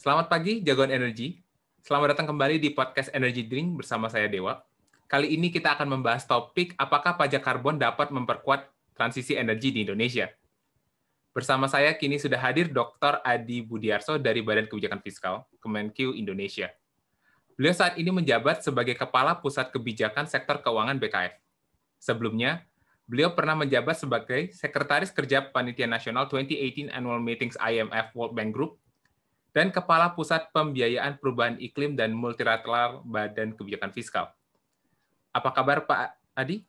Selamat pagi, jagoan energi. Selamat datang kembali di podcast Energy Drink bersama saya Dewa. Kali ini kita akan membahas topik apakah pajak karbon dapat memperkuat transisi energi di Indonesia. Bersama saya kini sudah hadir Dr. Adi Budiarso dari Badan Kebijakan Fiskal, Kemenq Indonesia. Beliau saat ini menjabat sebagai Kepala Pusat Kebijakan Sektor Keuangan BKF. Sebelumnya, beliau pernah menjabat sebagai Sekretaris Kerja Panitia Nasional 2018 Annual Meetings IMF World Bank Group dan Kepala Pusat Pembiayaan Perubahan Iklim dan Multilateral Badan Kebijakan Fiskal. Apa kabar Pak Adi?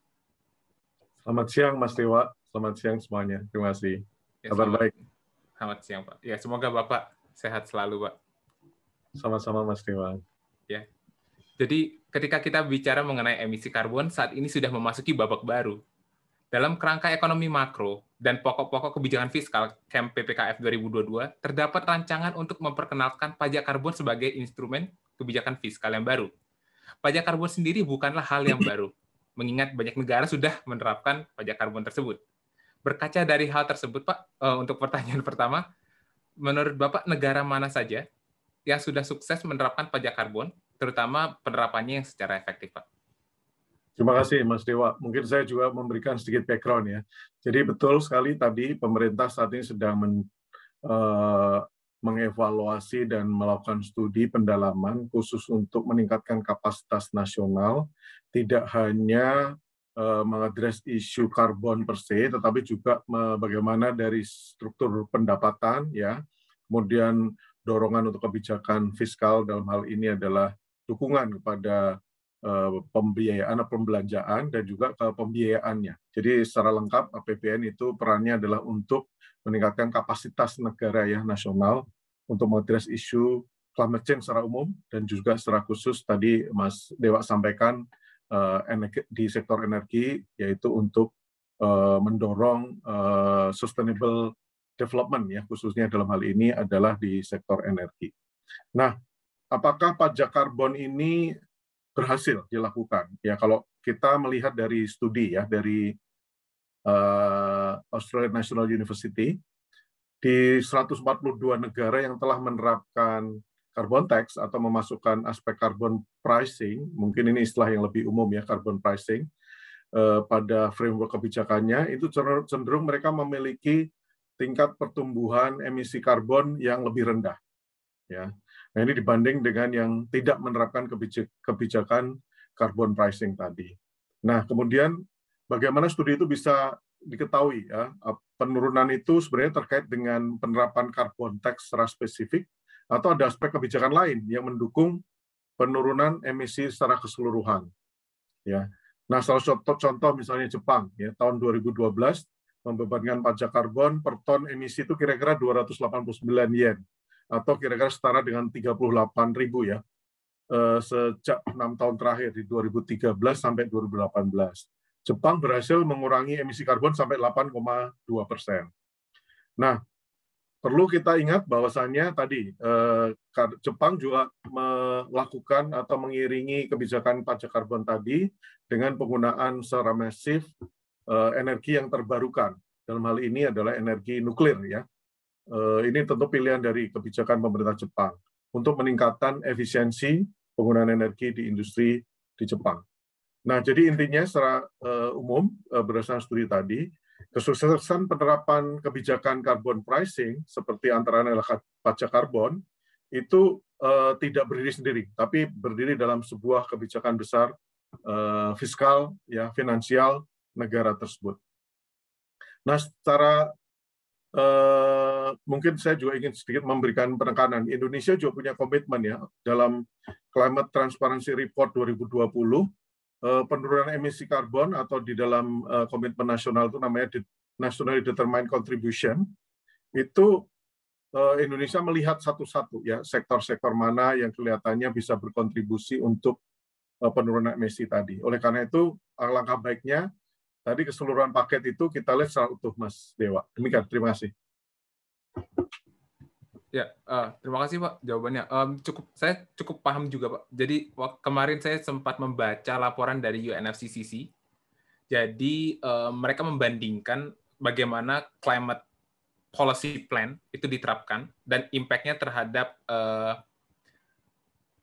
Selamat siang Mas Dewa, selamat siang semuanya. Terima kasih. Ya, kabar selamat, baik. Selamat siang Pak. Ya semoga Bapak sehat selalu Pak. Sama-sama Mas Dewa. Ya. Jadi ketika kita bicara mengenai emisi karbon, saat ini sudah memasuki babak baru. Dalam kerangka ekonomi makro, dan pokok-pokok kebijakan fiskal KEM PPKF 2022 terdapat rancangan untuk memperkenalkan pajak karbon sebagai instrumen kebijakan fiskal yang baru. Pajak karbon sendiri bukanlah hal yang baru, mengingat banyak negara sudah menerapkan pajak karbon tersebut. Berkaca dari hal tersebut, Pak, eh, untuk pertanyaan pertama, menurut Bapak negara mana saja yang sudah sukses menerapkan pajak karbon, terutama penerapannya yang secara efektif, Pak? Terima kasih Mas Dewa. Mungkin saya juga memberikan sedikit background ya. Jadi betul sekali tadi pemerintah saat ini sedang men, uh, mengevaluasi dan melakukan studi pendalaman khusus untuk meningkatkan kapasitas nasional, tidak hanya uh, mengadres isu karbon per se, tetapi juga bagaimana dari struktur pendapatan ya, kemudian dorongan untuk kebijakan fiskal dalam hal ini adalah dukungan kepada Eh, pembiayaan pembelanjaan dan juga ke pembiayaannya. Jadi secara lengkap APBN itu perannya adalah untuk meningkatkan kapasitas negara ya nasional untuk mengadres isu climate change secara umum dan juga secara khusus tadi Mas Dewa sampaikan uh, di sektor energi yaitu untuk uh, mendorong sustainable development ya khususnya dalam hal ini adalah di sektor energi. Nah, apakah pajak karbon ini berhasil dilakukan. Ya kalau kita melihat dari studi ya dari uh, Australian National University di 142 negara yang telah menerapkan carbon tax atau memasukkan aspek carbon pricing, mungkin ini istilah yang lebih umum ya carbon pricing uh, pada framework kebijakannya itu cenderung mereka memiliki tingkat pertumbuhan emisi karbon yang lebih rendah. Ya. Nah ini dibanding dengan yang tidak menerapkan kebijakan carbon pricing tadi. Nah kemudian bagaimana studi itu bisa diketahui ya penurunan itu sebenarnya terkait dengan penerapan carbon tax secara spesifik atau ada aspek kebijakan lain yang mendukung penurunan emisi secara keseluruhan. Ya. Nah, salah satu contoh misalnya Jepang ya tahun 2012 membebankan pajak karbon per ton emisi itu kira-kira 289 yen atau kira-kira setara dengan 38 ribu ya eh, sejak enam tahun terakhir di 2013 sampai 2018. Jepang berhasil mengurangi emisi karbon sampai 8,2 persen. Nah, perlu kita ingat bahwasannya tadi eh, Jepang juga melakukan atau mengiringi kebijakan pajak karbon tadi dengan penggunaan secara masif eh, energi yang terbarukan. Dalam hal ini adalah energi nuklir ya ini tentu pilihan dari kebijakan pemerintah Jepang untuk meningkatkan efisiensi penggunaan energi di industri di Jepang. Nah, jadi intinya secara uh, umum uh, berdasarkan studi tadi, kesuksesan penerapan kebijakan carbon pricing seperti antara lain pajak karbon itu tidak berdiri sendiri, tapi berdiri dalam sebuah kebijakan besar fiskal, ya finansial negara tersebut. Nah, secara Uh, mungkin saya juga ingin sedikit memberikan penekanan. Indonesia juga punya komitmen ya dalam Climate Transparency Report 2020 uh, eh, penurunan emisi karbon atau di dalam uh, komitmen nasional itu namanya Nationally Determined Contribution itu Indonesia melihat satu-satu ya sektor-sektor mana yang kelihatannya bisa berkontribusi untuk penurunan emisi tadi. Oleh karena itu langkah baiknya Tadi keseluruhan paket itu kita lihat secara utuh, Mas Dewa. Demikian, terima kasih. Ya, uh, terima kasih Pak jawabannya. Um, cukup, saya cukup paham juga Pak. Jadi kemarin saya sempat membaca laporan dari UNFCCC. Jadi uh, mereka membandingkan bagaimana climate policy plan itu diterapkan dan impact-nya terhadap uh,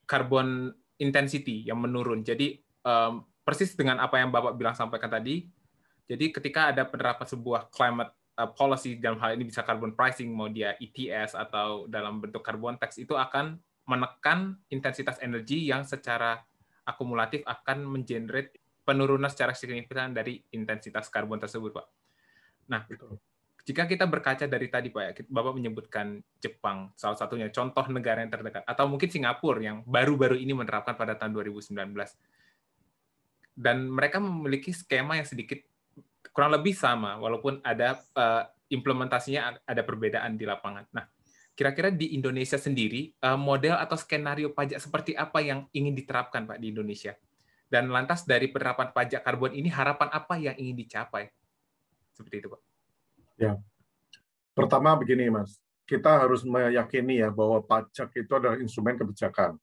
carbon intensity yang menurun. Jadi um, persis dengan apa yang Bapak bilang sampaikan tadi. Jadi ketika ada penerapan sebuah climate uh, policy dalam hal ini bisa carbon pricing mau dia ETS atau dalam bentuk carbon tax itu akan menekan intensitas energi yang secara akumulatif akan mengenerate penurunan secara signifikan dari intensitas karbon tersebut, Pak. Nah, jika kita berkaca dari tadi Pak, ya, Bapak menyebutkan Jepang salah satunya contoh negara yang terdekat atau mungkin Singapura yang baru-baru ini menerapkan pada tahun 2019. Dan mereka memiliki skema yang sedikit kurang lebih sama walaupun ada uh, implementasinya ada perbedaan di lapangan. Nah, kira-kira di Indonesia sendiri uh, model atau skenario pajak seperti apa yang ingin diterapkan Pak di Indonesia? Dan lantas dari penerapan pajak karbon ini harapan apa yang ingin dicapai? Seperti itu, Pak. Ya, pertama begini mas, kita harus meyakini ya bahwa pajak itu adalah instrumen kebijakan.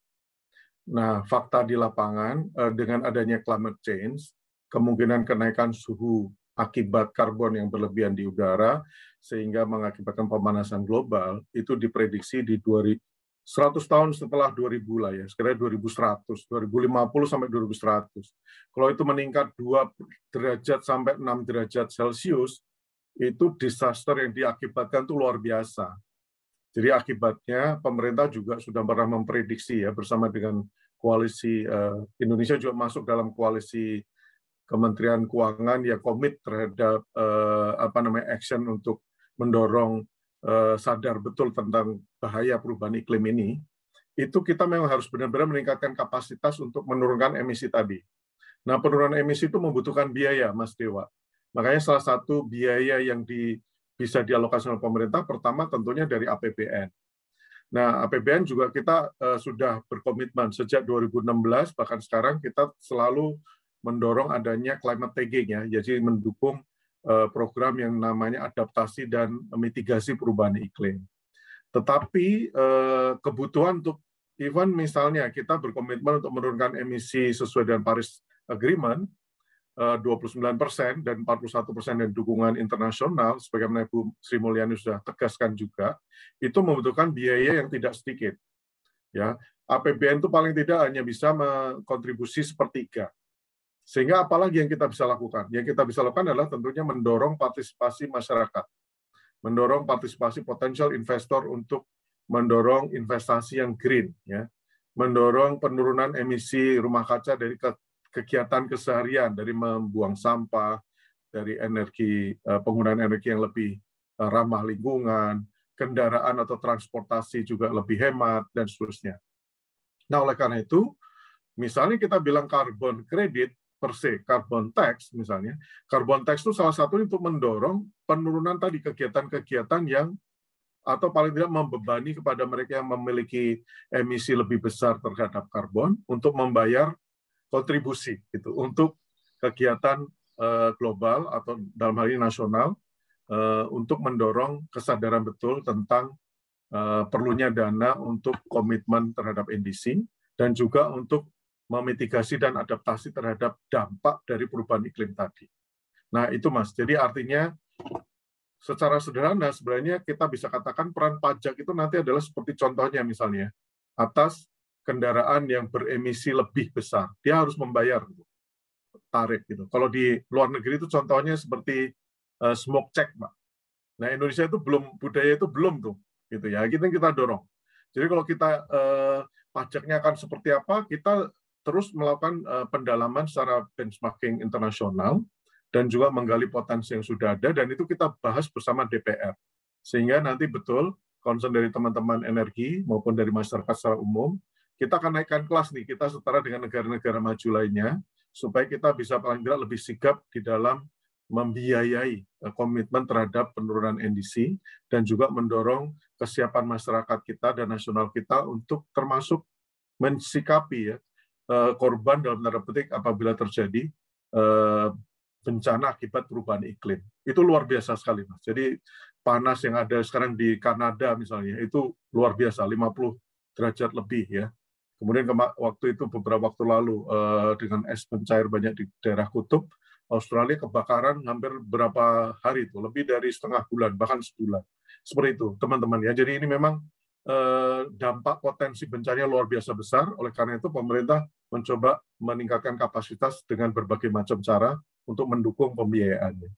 Nah, fakta di lapangan eh, dengan adanya climate change, kemungkinan kenaikan suhu akibat karbon yang berlebihan di udara sehingga mengakibatkan pemanasan global itu diprediksi di 2000 100 tahun setelah 2000 lah ya, sekiranya 2100, 2050 sampai 2100. Kalau itu meningkat 2 derajat sampai 6 derajat Celcius, itu disaster yang diakibatkan itu luar biasa. Jadi akibatnya pemerintah juga sudah pernah memprediksi ya bersama dengan koalisi uh, Indonesia juga masuk dalam koalisi Kementerian Keuangan yang komit terhadap uh, apa namanya action untuk mendorong uh, sadar betul tentang bahaya perubahan iklim ini. Itu kita memang harus benar-benar meningkatkan kapasitas untuk menurunkan emisi tadi. Nah, penurunan emisi itu membutuhkan biaya, Mas Dewa. Makanya salah satu biaya yang di, bisa dialokasikan oleh pemerintah pertama tentunya dari APBN. Nah, APBN juga kita uh, sudah berkomitmen sejak 2016 bahkan sekarang kita selalu mendorong adanya climate tagging ya, jadi mendukung uh, program yang namanya adaptasi dan mitigasi perubahan iklim. Tetapi uh, kebutuhan untuk even misalnya kita berkomitmen untuk menurunkan emisi sesuai dengan Paris Agreement, 29 eh, persen dan 41 persen dari dukungan internasional, sebagaimana Ibu Sri Mulyani sudah tegaskan juga, itu membutuhkan biaya yang tidak sedikit. Ya, APBN itu paling tidak hanya bisa mengkontribusi sepertiga. Sehingga apalagi yang kita bisa lakukan? Yang kita bisa lakukan adalah tentunya mendorong partisipasi masyarakat, mendorong partisipasi potensial investor untuk mendorong investasi yang green, ya, mendorong penurunan emisi rumah kaca dari kegiatan keseharian dari membuang sampah, dari energi eh, penggunaan energi yang lebih eh, ramah lingkungan, kendaraan atau transportasi juga lebih hemat dan seterusnya. Nah, oleh karena itu, misalnya kita bilang carbon credit per se, carbon tax misalnya, carbon tax itu salah satu untuk mendorong penurunan tadi kegiatan-kegiatan yang atau paling tidak membebani kepada mereka yang memiliki emisi lebih besar terhadap karbon untuk membayar kontribusi gitu untuk kegiatan uh, global atau dalam hal ini nasional uh, untuk mendorong kesadaran betul tentang uh, perlunya dana untuk komitmen terhadap NDC dan juga untuk memitigasi dan adaptasi terhadap dampak dari perubahan iklim tadi. Nah, itu Mas. Jadi artinya secara sederhana sebenarnya kita bisa katakan peran pajak itu nanti adalah seperti contohnya misalnya atas kendaraan yang beremisi lebih besar, dia harus membayar tarif gitu. Kalau di luar negeri itu contohnya seperti uh, smoke check, Pak. Nah, Indonesia itu belum budaya itu belum tuh, gitu ya. Kita kita dorong. Jadi kalau kita uh, pajaknya akan seperti apa, kita terus melakukan uh, pendalaman secara benchmarking internasional dan juga menggali potensi yang sudah ada dan itu kita bahas bersama DPR. Sehingga nanti betul concern dari teman-teman energi maupun dari masyarakat secara umum kita akan naikkan kelas nih, kita setara dengan negara-negara maju lainnya, supaya kita bisa paling tidak lebih sigap di dalam membiayai eh, komitmen terhadap penurunan NDC dan juga mendorong kesiapan masyarakat kita dan nasional kita untuk termasuk mensikapi ya eh, korban dalam tanda petik apabila terjadi eh, bencana akibat perubahan iklim. Itu luar biasa sekali, Mas. Jadi panas yang ada sekarang di Kanada misalnya itu luar biasa, 50 derajat lebih ya. Kemudian waktu itu beberapa waktu lalu uh, dengan es mencair banyak di daerah kutub, Australia kebakaran hampir berapa hari itu, lebih dari setengah bulan, bahkan sebulan. Seperti itu, teman-teman ya. Jadi ini memang eh, dampak potensi bencana luar biasa besar. Oleh karena itu pemerintah mencoba meningkatkan kapasitas dengan berbagai macam cara untuk mendukung pembiayaannya.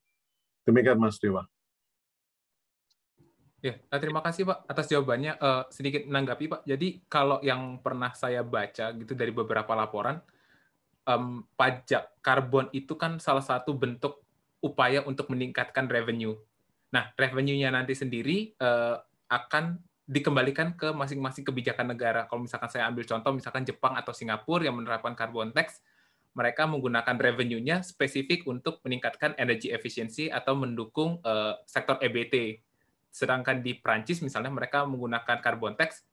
Demikian Mas Dewa. Ya, eh, terima kasih Pak atas jawabannya. Uh, sedikit menanggapi Pak. Jadi kalau yang pernah saya baca gitu dari beberapa laporan, um, pajak karbon itu kan salah satu bentuk upaya untuk meningkatkan revenue. Nah, revenue-nya nanti sendiri uh, akan dikembalikan ke masing-masing kebijakan negara. Kalau misalkan saya ambil contoh, misalkan Jepang atau Singapura yang menerapkan carbon tax, mereka menggunakan revenue-nya spesifik untuk meningkatkan energy efficiency atau mendukung uh, sektor EBT Sedangkan di Prancis misalnya mereka menggunakan carbon tax,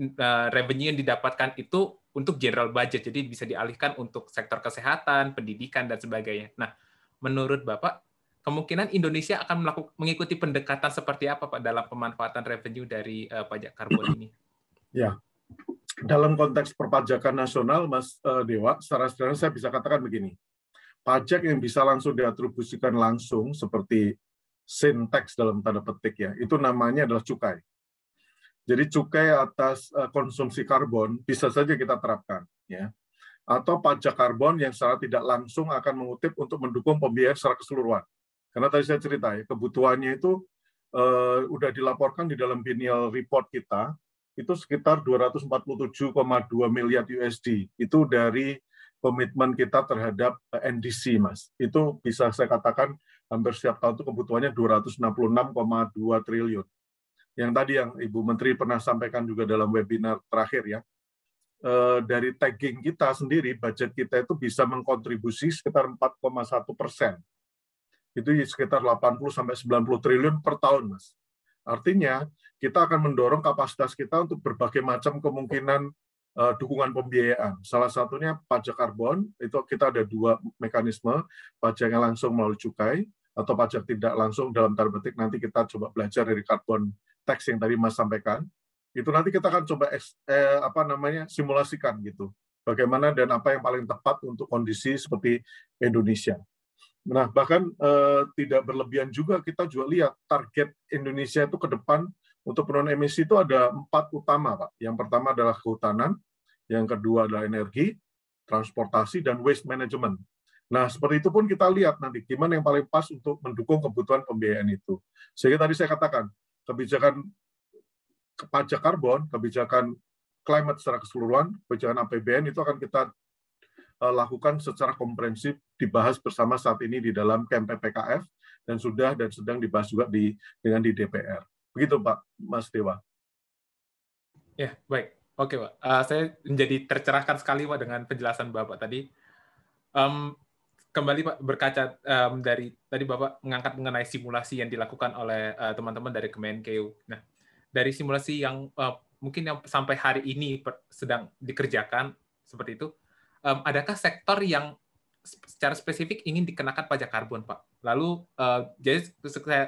uh, revenue yang didapatkan itu untuk general budget, jadi bisa dialihkan untuk sektor kesehatan, pendidikan, dan sebagainya. Nah, menurut Bapak, kemungkinan Indonesia akan melakukan, mengikuti pendekatan seperti apa Pak dalam pemanfaatan revenue dari uh, pajak karbon ini? Ya, dalam konteks perpajakan nasional, Mas uh, Dewa, secara sederhana saya bisa katakan begini, pajak yang bisa langsung diatribusikan langsung seperti sinteks dalam tanda petik ya, itu namanya adalah cukai. Jadi cukai atas eh, konsumsi karbon bisa saja kita terapkan ya. Atau pajak karbon yang secara tidak langsung akan mengutip untuk mendukung pembiayaan secara keseluruhan. Karena tadi saya cerita ya, kebutuhannya itu uh, udah dilaporkan di dalam biennial report kita itu sekitar 247,2 miliar USD. Itu dari komitmen kita terhadap eh, NDC, Mas. Itu bisa saya katakan hampir setiap tahun itu kebutuhannya 266,2 triliun. Yang tadi yang Ibu Menteri pernah sampaikan juga dalam webinar terakhir ya, eh, dari tagging kita sendiri, budget kita itu bisa mengkontribusi sekitar 4,1 persen. Itu sekitar 80 sampai 90 triliun per tahun, Mas. Artinya, kita akan mendorong kapasitas kita untuk berbagai macam kemungkinan uh, dukungan pembiayaan. Salah satunya pajak karbon, itu kita ada dua mekanisme, pajak yang langsung melalui cukai, atau pajak tidak langsung dalam tanda petik nanti kita coba belajar dari karbon tax yang tadi Mas sampaikan. Itu nanti kita akan coba eh, apa namanya simulasikan gitu. Bagaimana dan apa yang paling tepat untuk kondisi seperti Indonesia. Nah, bahkan eh, tidak berlebihan juga kita juga lihat target Indonesia itu ke depan untuk penurunan emisi itu ada empat utama, Pak. Yang pertama adalah kehutanan, yang kedua adalah energi, transportasi, dan waste management. Nah, seperti itu pun kita lihat nanti gimana yang paling pas untuk mendukung kebutuhan pembiayaan itu. Sehingga tadi saya katakan, kebijakan pajak karbon, kebijakan climate secara keseluruhan, kebijakan APBN itu akan kita lakukan secara komprehensif dibahas bersama saat ini di dalam KMPPKF dan sudah dan sedang dibahas juga di dengan di DPR. Begitu Pak, Mas Dewa. Ya, baik. Oke Pak, uh, saya menjadi tercerahkan sekali Pak dengan penjelasan Bapak tadi. Um, kembali Pak berkaca um, dari tadi Bapak mengangkat mengenai simulasi yang dilakukan oleh uh, teman-teman dari Kemenkeu. Nah, dari simulasi yang uh, mungkin yang sampai hari ini sedang dikerjakan seperti itu, um, adakah sektor yang secara spesifik ingin dikenakan pajak karbon, Pak. Lalu, uh, jadi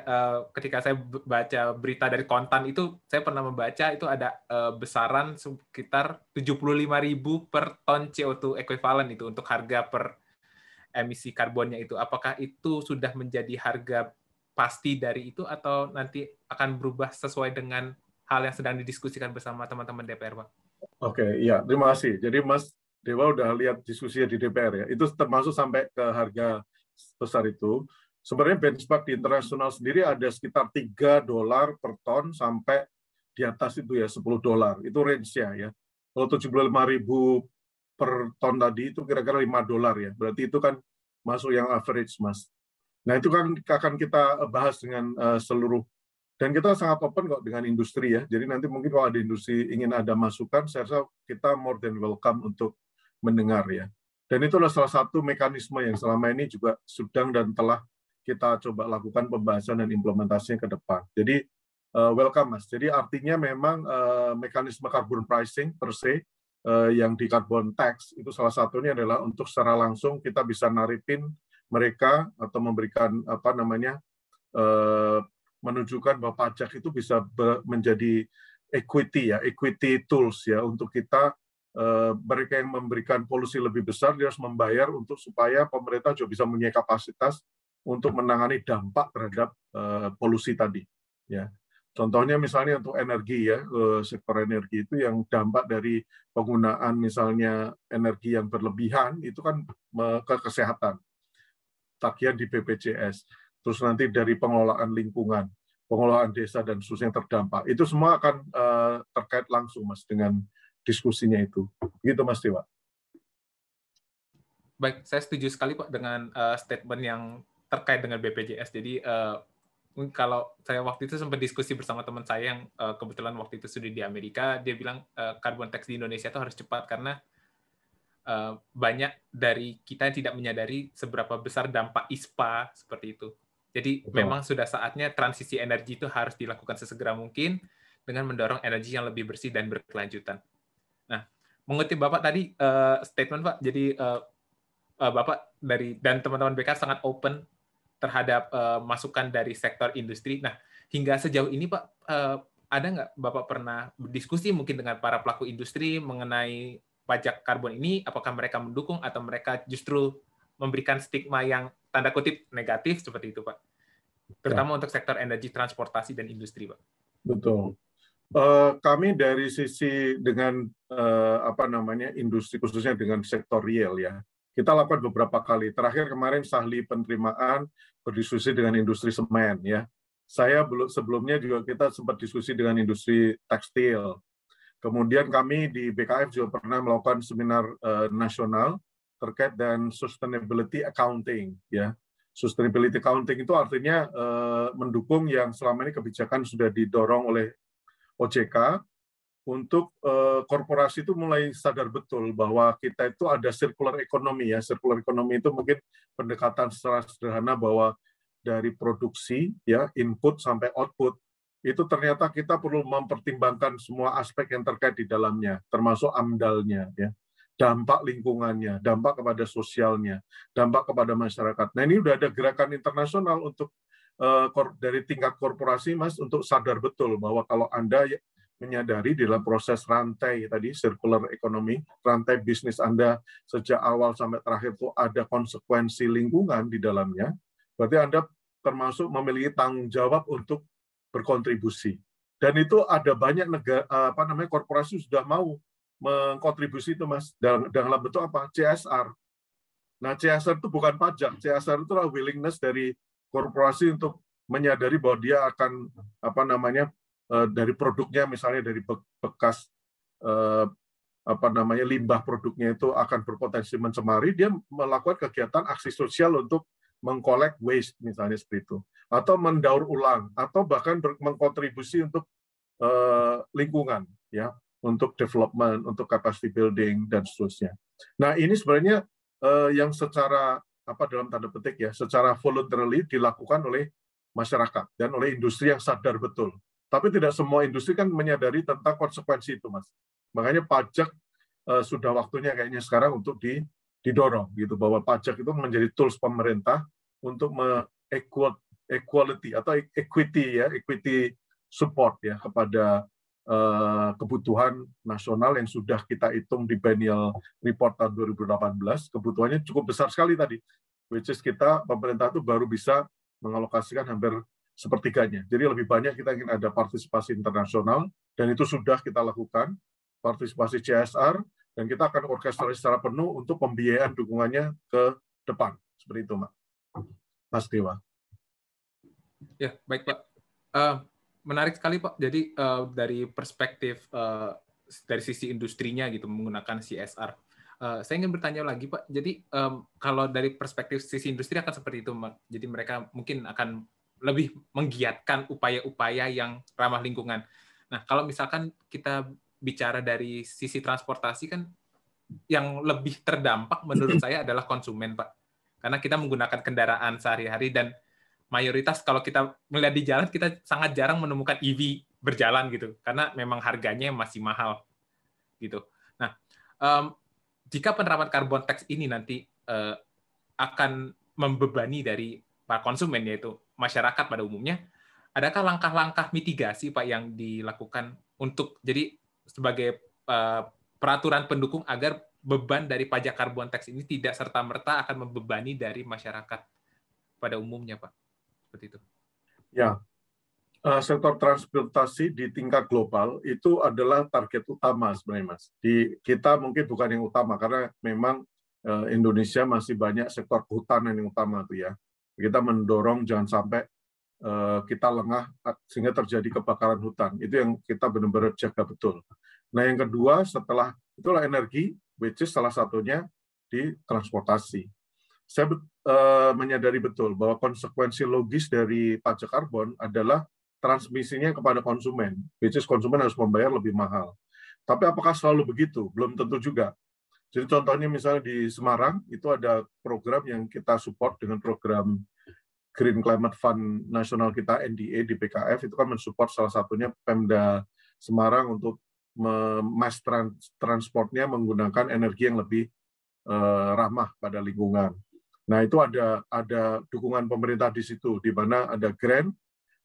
uh, ketika saya baca berita dari kontan itu, saya pernah membaca itu ada uh, besaran sekitar 75.000 per ton CO2 ekuivalen itu untuk harga per emisi karbonnya itu. Apakah itu sudah menjadi harga pasti dari itu atau nanti akan berubah sesuai dengan hal yang sedang didiskusikan bersama teman-teman DPR, Pak? Oke, iya, terima kasih. Jadi Mas Dewa udah lihat diskusi di DPR ya. Itu termasuk sampai ke harga besar itu. Sebenarnya benchmark di internasional sendiri ada sekitar 3 dolar per ton sampai di atas itu ya 10 dolar. Itu range-nya ya. Kalau 75 ribu per ton tadi itu kira-kira 5 dolar ya. Berarti itu kan masuk yang average, Mas. Nah, itu kan akan kita bahas dengan uh, seluruh dan kita sangat open kok dengan industri ya. Jadi nanti mungkin kalau ada industri ingin ada masukan, saya rasa kita more than welcome untuk mendengar ya. Dan itu adalah salah satu mekanisme yang selama ini juga sedang dan telah kita coba lakukan pembahasan dan implementasinya ke depan. Jadi uh, welcome Mas. Jadi artinya memang uh, mekanisme carbon pricing per se uh, yang di carbon tax itu salah satunya adalah untuk secara langsung kita bisa naripin mereka atau memberikan apa namanya menunjukkan bahwa pajak itu bisa menjadi equity ya, equity tools ya untuk kita Eh, mereka yang memberikan polusi lebih besar dia harus membayar untuk supaya pemerintah juga bisa mempunyai kapasitas untuk menangani dampak terhadap uh, polusi tadi ya Contohnya misalnya untuk energi ya, eh, sektor energi itu yang dampak dari penggunaan misalnya energi yang berlebihan itu kan ke kesehatan. Tagihan di BPJS. Terus nanti dari pengelolaan lingkungan, pengelolaan desa dan seterusnya yang terdampak. Itu semua akan eh, terkait langsung Mas dengan diskusinya itu. Gitu Mas Dewa. Baik, saya setuju sekali Pak dengan uh, statement yang terkait dengan BPJS. Jadi uh, kalau saya waktu itu sempat diskusi bersama teman saya yang uh, kebetulan waktu itu sudah di Amerika, dia bilang uh, carbon tax di Indonesia itu harus cepat karena uh, banyak dari kita yang tidak menyadari seberapa besar dampak ISPA seperti itu. Jadi Betul. memang sudah saatnya transisi energi itu harus dilakukan sesegera mungkin dengan mendorong energi yang lebih bersih dan berkelanjutan. Nah, mengutip Bapak tadi uh, statement Pak, jadi uh, uh, Bapak dari dan teman-teman BK sangat open terhadap uh, masukan dari sektor industri. Nah, hingga sejauh ini Pak, uh, ada nggak Bapak pernah berdiskusi mungkin dengan para pelaku industri mengenai pajak karbon ini? Apakah mereka mendukung atau mereka justru memberikan stigma yang tanda kutip negatif seperti itu Pak? Terutama ya. untuk sektor energi, transportasi, dan industri Pak. Betul. Uh, kami dari sisi dengan uh, apa namanya industri khususnya dengan sektor real ya kita lakukan beberapa kali. Terakhir kemarin sahli penerimaan berdiskusi dengan industri semen ya. Saya belum sebelumnya juga kita sempat diskusi dengan industri tekstil. Kemudian kami di BKF juga pernah melakukan seminar uh, nasional terkait dengan sustainability accounting ya. Sustainability accounting itu artinya mendukung yang selama ini kebijakan sudah didorong oleh OJK untuk uh, korporasi itu mulai sadar betul bahwa kita itu ada circular economy ya. Circular economy itu mungkin pendekatan secara sederhana bahwa dari produksi ya input sampai output itu ternyata kita perlu mempertimbangkan semua aspek yang terkait di dalamnya, termasuk amdalnya ya dampak lingkungannya, dampak kepada sosialnya, dampak kepada masyarakat. Nah ini sudah ada gerakan internasional untuk dari tingkat korporasi, mas, untuk sadar betul bahwa kalau anda menyadari di dalam proses rantai tadi circular economy, rantai bisnis Anda sejak awal sampai terakhir itu ada konsekuensi lingkungan di dalamnya, berarti Anda termasuk memiliki tanggung jawab untuk berkontribusi. Dan itu ada banyak negara apa namanya korporasi sudah mau mengkontribusi itu Mas dalam dalam bentuk apa? CSR. Nah, CSR itu bukan pajak, CSR itu adalah willingness dari korporasi untuk menyadari bahwa dia akan apa namanya Eh, dari produknya misalnya dari bekas eh, apa namanya limbah produknya itu akan berpotensi mencemari, dia melakukan kegiatan aksi sosial untuk mengkolek waste misalnya seperti itu, atau mendaur ulang, atau bahkan mengkontribusi untuk uh, lingkungan, ya, untuk development, untuk capacity building dan seterusnya. Nah ini sebenarnya yang secara apa dalam tanda petik ya, secara voluntarily dilakukan oleh masyarakat dan oleh industri yang sadar betul tapi tidak semua industri kan menyadari tentang konsekuensi itu, Mas. Makanya pajak uh, sudah waktunya kayaknya sekarang untuk di, didorong gitu bahwa pajak itu menjadi tools pemerintah untuk me equality atau equity ya, equity support ya kepada kebutuhan nasional yang sudah kita hitung di Biennial Report tahun 2018, kebutuhannya cukup besar sekali tadi. Which is kita pemerintah itu baru bisa mengalokasikan hampir sepertiganya. Jadi lebih banyak kita ingin ada partisipasi internasional, dan itu sudah kita lakukan, partisipasi CSR, dan kita akan orkestrasi secara penuh untuk pembiayaan dukungannya ke depan. Seperti itu, Pak. Mas Dewa. Ya, baik Pak. Uh, menarik sekali Pak. Jadi uh, dari perspektif uh, dari sisi industrinya gitu menggunakan CSR. Uh, saya ingin bertanya lagi Pak. Jadi um, kalau dari perspektif sisi industri akan seperti itu, Pak. Jadi mereka mungkin akan lebih menggiatkan upaya-upaya yang ramah lingkungan. Nah, kalau misalkan kita bicara dari sisi transportasi kan yang lebih terdampak menurut saya adalah konsumen, Pak. Karena kita menggunakan kendaraan sehari-hari dan mayoritas kalau kita melihat di jalan kita sangat jarang menemukan EV berjalan gitu karena memang harganya masih mahal gitu. Nah, um, jika penerapan carbon tax ini nanti uh, akan membebani dari para konsumen yaitu masyarakat pada umumnya, adakah langkah-langkah mitigasi Pak yang dilakukan untuk jadi sebagai uh, peraturan pendukung agar beban dari pajak karbon tax ini tidak serta merta akan membebani dari masyarakat pada umumnya Pak, seperti itu. Ya, uh, sektor transportasi di tingkat global itu adalah target utama sebenarnya mas. Di kita mungkin bukan yang utama karena memang uh, Indonesia masih banyak sektor kehutanan yang utama tuh ya. Kita mendorong jangan sampai uh, kita lengah sehingga terjadi kebakaran hutan. Itu yang kita benar-benar jaga betul. Nah yang kedua setelah itulah energi, which is salah satunya di transportasi. Saya uh, menyadari betul bahwa konsekuensi logis dari pajak karbon adalah transmisinya kepada konsumen, which is konsumen harus membayar lebih mahal. Tapi apakah selalu begitu? Belum tentu juga. Jadi contohnya misalnya di Semarang itu ada program yang kita support dengan program Green Climate Fund nasional kita NDA di PKF itu kan mensupport salah satunya Pemda Semarang untuk mass transportnya menggunakan energi yang lebih uh, ramah pada lingkungan. Nah itu ada ada dukungan pemerintah di situ, di mana ada grant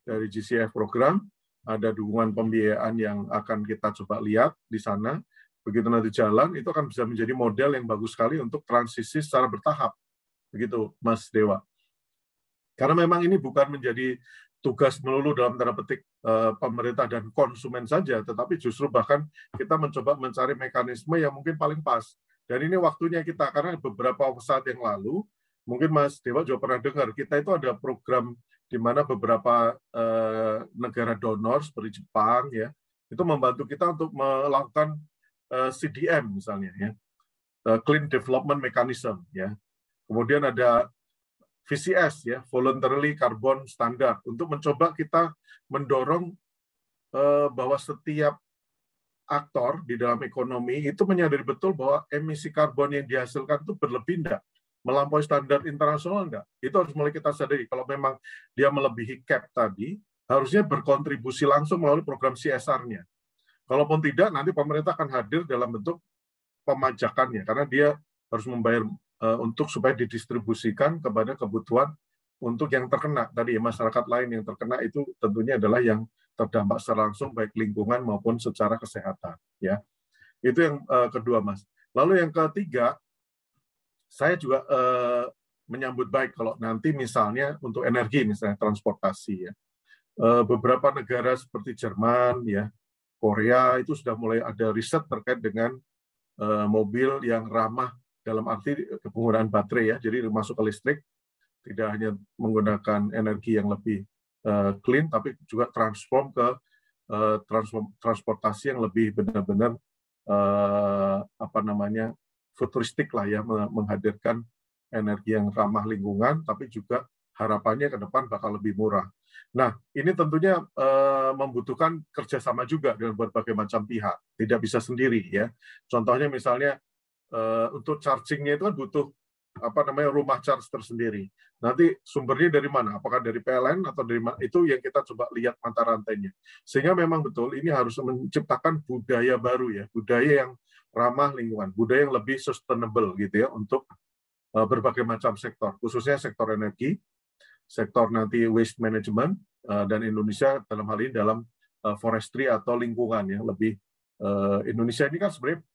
dari GCF program, ada dukungan pembiayaan yang akan kita coba lihat di sana. Begitu nanti jalan, itu akan bisa menjadi model yang bagus sekali untuk transisi secara bertahap. Begitu, Mas Dewa. Karena memang ini bukan menjadi tugas melulu dalam tanda petik eh, pemerintah dan konsumen saja, tetapi justru bahkan kita mencoba mencari mekanisme yang mungkin paling pas. Dan ini waktunya kita, karena beberapa saat yang lalu, mungkin Mas Dewa juga pernah dengar, kita itu ada program di mana beberapa uh, negara donor seperti Jepang ya itu membantu kita untuk melakukan eh, CDM misalnya ya uh, Clean Development Mechanism ya. Kemudian ada VCS ya Voluntarily Carbon Standard untuk mencoba kita mendorong bahwa setiap aktor di dalam ekonomi itu menyadari betul bahwa emisi karbon yang dihasilkan itu berlebih enggak melampaui standar internasional enggak? Itu harus mulai kita sadari. Kalau memang dia melebihi cap tadi, harusnya berkontribusi langsung melalui program CSR-nya. Kalaupun tidak, nanti pemerintah akan hadir dalam bentuk pemajakannya, karena dia harus membayar uh, untuk supaya didistribusikan kepada kebutuhan untuk yang terkena tadi ya masyarakat lain yang terkena itu tentunya adalah yang terdampak secara langsung baik lingkungan maupun secara kesehatan ya itu yang uh, kedua mas lalu yang ketiga saya juga eh, menyambut baik kalau nanti misalnya untuk energi misalnya transportasi ya. Eh, beberapa negara seperti Jerman ya Korea itu sudah mulai ada riset terkait dengan eh, mobil yang ramah dalam arti penggunaan baterai ya. Jadi masuk ke listrik tidak hanya menggunakan energi yang lebih eh, clean tapi juga transform ke eh, transform, transportasi yang lebih benar-benar eh, apa namanya futuristik lah ya menghadirkan energi yang ramah lingkungan, tapi juga harapannya ke depan bakal lebih murah. Nah, ini tentunya uh, membutuhkan kerjasama juga dengan berbagai macam pihak, tidak bisa sendiri ya. Contohnya misalnya uh, untuk chargingnya itu kan butuh apa namanya rumah charge tersendiri. Nanti sumbernya dari mana? Apakah dari PLN atau dari mana? Itu yang kita coba lihat mata rantainya. Sehingga memang betul ini harus menciptakan budaya baru ya, budaya yang ramah lingkungan, budaya yang lebih sustainable gitu ya untuk uh, berbagai macam sektor, khususnya sektor energi, sektor nanti waste management uh, dan Indonesia dalam hal ini dalam uh, forestry atau lingkungan ya lebih Indonesia ini kan sebenarnya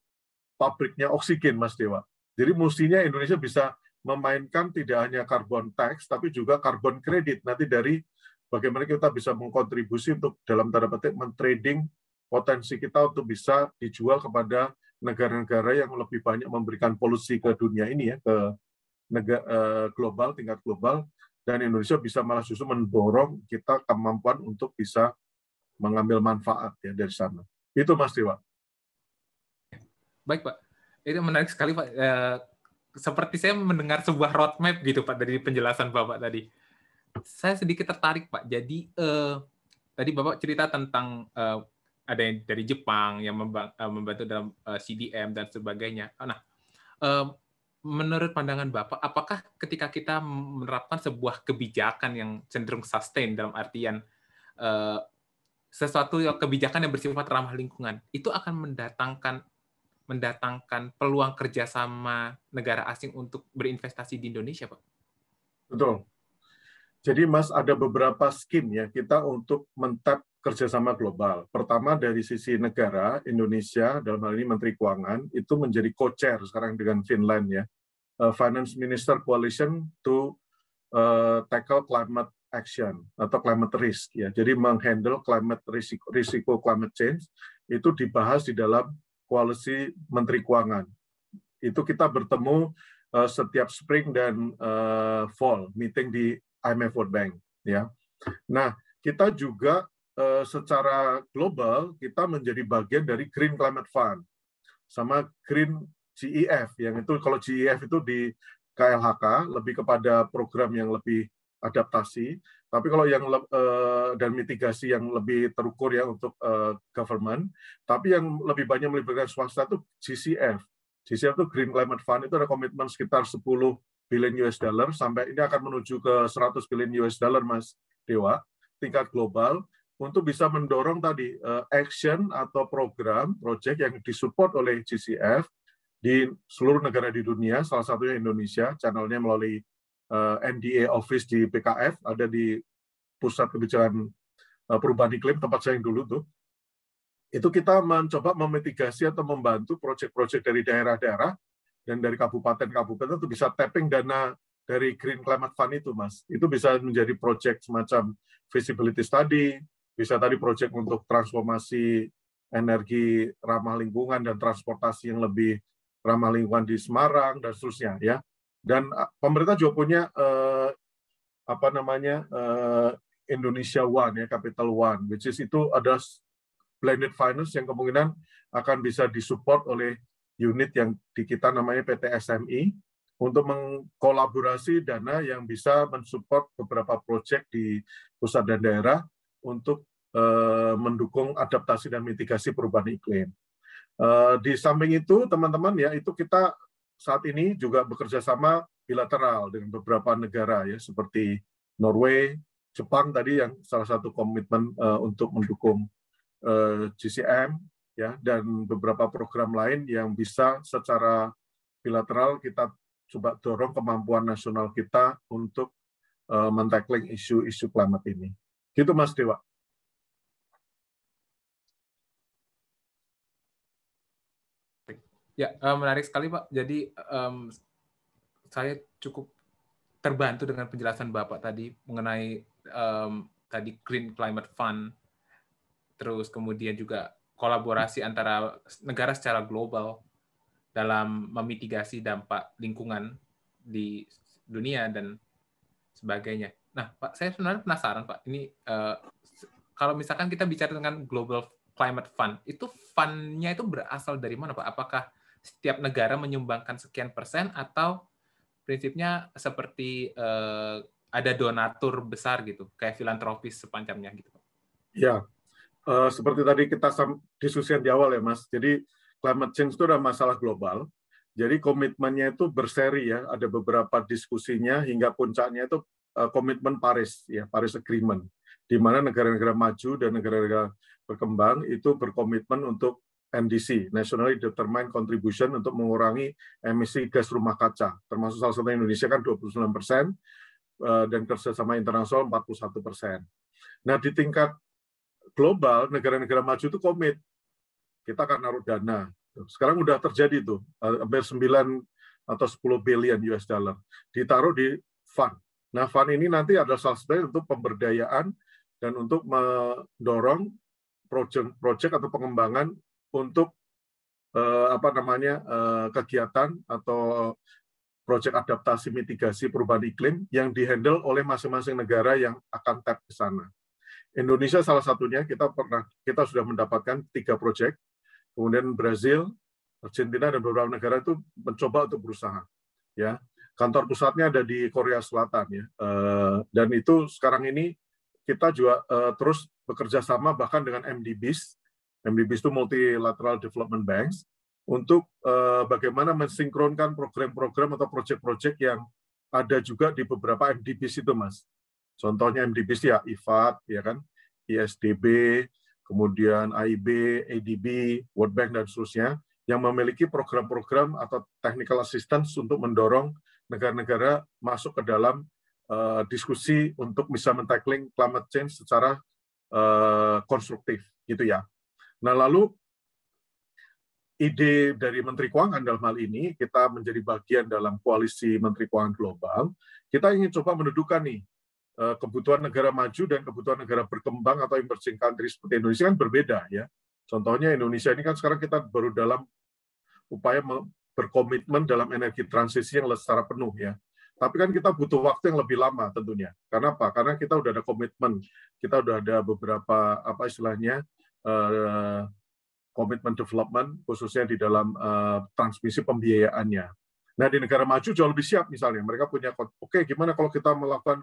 pabriknya oksigen Mas Dewa. Jadi mestinya Indonesia bisa memainkan tidak hanya carbon tax tapi juga carbon credit nanti dari bagaimana kita bisa mengkontribusi untuk dalam tanda petik mentrading potensi kita untuk bisa dijual kepada negara-negara yang lebih banyak memberikan polusi ke dunia ini ya ke negara eh, global tingkat global dan Indonesia bisa malah justru mendorong kita kemampuan untuk bisa mengambil manfaat ya dari sana. Itu Mas Dewa. Baik Pak, itu menarik sekali Pak. Eh, seperti saya mendengar sebuah roadmap gitu Pak dari penjelasan Bapak tadi. Saya sedikit tertarik Pak. Jadi eh, tadi Bapak cerita tentang eh, ada yang dari Jepang yang eh, membantu dalam eh, CDM dan sebagainya. Nah, eh, menurut pandangan Bapak, apakah ketika kita menerapkan sebuah kebijakan yang cenderung sustain dalam artian sesuatu yang kebijakan yang bersifat ramah lingkungan, itu akan mendatangkan mendatangkan peluang kerjasama negara asing untuk berinvestasi di Indonesia, Pak? Betul. Jadi Mas ada beberapa skim ya kita untuk mentap kerjasama global. Pertama dari sisi negara, Indonesia dalam hal ini Menteri Keuangan itu menjadi co-chair sekarang dengan Finland ya, uh, Finance Minister Coalition to uh, tackle climate action atau climate risk ya. Jadi menghandle climate risiko, risiko climate change itu dibahas di dalam koalisi Menteri Keuangan. Itu kita bertemu uh, setiap spring dan uh, fall meeting di IMF World Bank ya. Nah, kita juga uh, secara global kita menjadi bagian dari Green Climate Fund sama Green GEF yang itu kalau GEF itu di KLHK lebih kepada program yang lebih adaptasi, tapi kalau yang uh, dan mitigasi yang lebih terukur ya untuk uh, government, tapi yang lebih banyak melibatkan swasta itu GCF. GCF itu Green Climate Fund itu ada komitmen sekitar 10 billion US dollar sampai ini akan menuju ke 100 billion US dollar Mas Dewa tingkat global untuk bisa mendorong tadi uh, action atau program project yang disupport oleh GCF di seluruh negara di dunia, salah satunya Indonesia, channelnya melalui eh, NDA Office di PKF, ada di Pusat Kebijakan uh, Perubahan Iklim, tempat saya yang dulu tuh. Itu kita mencoba memitigasi atau membantu proyek-proyek dari daerah-daerah dan dari kabupaten-kabupaten itu bisa tapping dana dari Green Climate Fund itu, Mas. Itu bisa menjadi proyek semacam feasibility study, bisa tadi proyek untuk transformasi energi ramah lingkungan dan transportasi yang lebih ramah lingkungan di Semarang dan seterusnya ya. Dan uh, pemerintah juga punya uh, apa namanya uh, Indonesia One ya Capital One, which is itu ada blended finance yang kemungkinan akan bisa disupport oleh unit yang di kita namanya PT SMI untuk mengkolaborasi dana yang bisa mensupport beberapa proyek di pusat dan daerah untuk mendukung adaptasi dan mitigasi perubahan iklim. Eh, di samping itu, teman-teman ya, itu kita saat ini juga bekerja sama bilateral dengan beberapa negara ya, seperti Norway, Jepang tadi yang salah satu komitmen uh, untuk mendukung uh, eh, GCM ya dan beberapa program lain yang bisa secara bilateral kita coba dorong kemampuan nasional kita untuk uh, mentackling isu-isu climate ini. Gitu Mas Dewa. Ya, uh, menarik sekali Pak. Jadi um, saya cukup terbantu dengan penjelasan Bapak tadi mengenai um, tadi Green Climate Fund, terus kemudian juga kolaborasi antara negara secara global dalam memitigasi dampak lingkungan di dunia dan sebagainya. Nah, Pak, saya sebenarnya penasaran Pak. Ini uh, kalau misalkan kita bicara dengan Global Climate Fund, itu fund-nya itu berasal dari mana Pak? Apakah setiap negara menyumbangkan sekian persen atau prinsipnya seperti uh, ada donatur besar gitu, kayak filantropis sepanjangnya gitu. Ya, uh, seperti tadi kita diskusikan di awal ya Mas. Jadi climate change itu adalah masalah global. Jadi komitmennya itu berseri ya, ada beberapa diskusinya hingga puncaknya itu uh, komitmen Paris ya, Paris Agreement, di mana negara-negara maju dan negara-negara berkembang itu berkomitmen untuk NDC, Nationally Determined Contribution untuk mengurangi emisi gas rumah kaca, termasuk salah satu Indonesia kan 29 persen, eh, dan kerjasama internasional 41 persen. Nah, di tingkat global, negara-negara maju itu komit, kita akan naruh dana. Sekarang udah terjadi tuh, eh, hampir 9 atau 10 billion US dollar, ditaruh di fund. Nah, fund ini nanti ada salah untuk pemberdayaan dan untuk mendorong proyek-proyek atau pengembangan untuk uh, apa namanya uh, kegiatan atau proyek adaptasi mitigasi perubahan iklim yang dihandle oleh masing-masing negara yang akan tap ke sana. Indonesia salah satunya kita pernah kita sudah mendapatkan tiga proyek, kemudian Brazil, Argentina dan beberapa negara itu mencoba untuk berusaha. Ya, kantor pusatnya ada di Korea Selatan ya, uh, dan itu sekarang ini kita juga uh, terus bekerja sama bahkan dengan MDBs MDBs itu Multilateral Development Banks, untuk uh, bagaimana mensinkronkan program-program atau proyek-proyek yang ada juga di beberapa MDBs itu, Mas. Contohnya MDBs ya IFAD, ya kan, ISDB, kemudian AIB, ADB, World Bank, dan seterusnya, yang memiliki program-program atau technical assistance untuk mendorong negara-negara masuk ke dalam uh, diskusi untuk bisa mentackling climate change secara uh, konstruktif, gitu ya. Nah, lalu ide dari Menteri Keuangan dalam hal ini, kita menjadi bagian dalam koalisi Menteri Keuangan Global, kita ingin coba mendudukan nih, eh, kebutuhan negara maju dan kebutuhan negara berkembang atau emerging country seperti Indonesia kan berbeda ya. Contohnya Indonesia ini kan sekarang kita baru dalam upaya berkomitmen dalam energi transisi yang secara penuh ya. Tapi kan kita butuh waktu yang lebih lama tentunya. Karena apa? Karena kita udah ada komitmen, kita udah ada beberapa apa istilahnya komitmen development khususnya di dalam uh, transmisi pembiayaannya. Nah di negara maju jauh lebih siap misalnya mereka punya oke okay, gimana kalau kita melakukan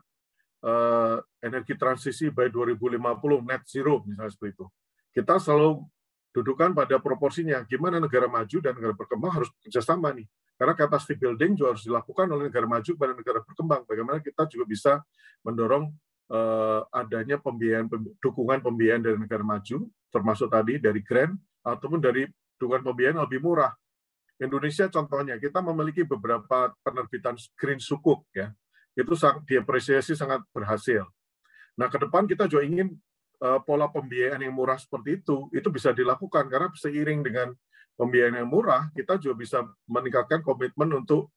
uh, energi transisi by 2050 net zero misalnya seperti itu. Kita selalu dudukan pada proporsinya gimana negara maju dan negara berkembang harus kerjasama nih karena capacity building juga harus dilakukan oleh negara maju pada negara berkembang. Bagaimana kita juga bisa mendorong adanya pembiayaan dukungan pembiayaan dari negara maju, termasuk tadi dari grant ataupun dari dukungan pembiayaan lebih murah. Indonesia contohnya kita memiliki beberapa penerbitan green sukuk ya. Itu diapresiasi sangat berhasil. Nah, ke depan kita juga ingin uh, pola pembiayaan yang murah seperti itu itu bisa dilakukan karena seiring dengan pembiayaan yang murah, kita juga bisa meningkatkan komitmen untuk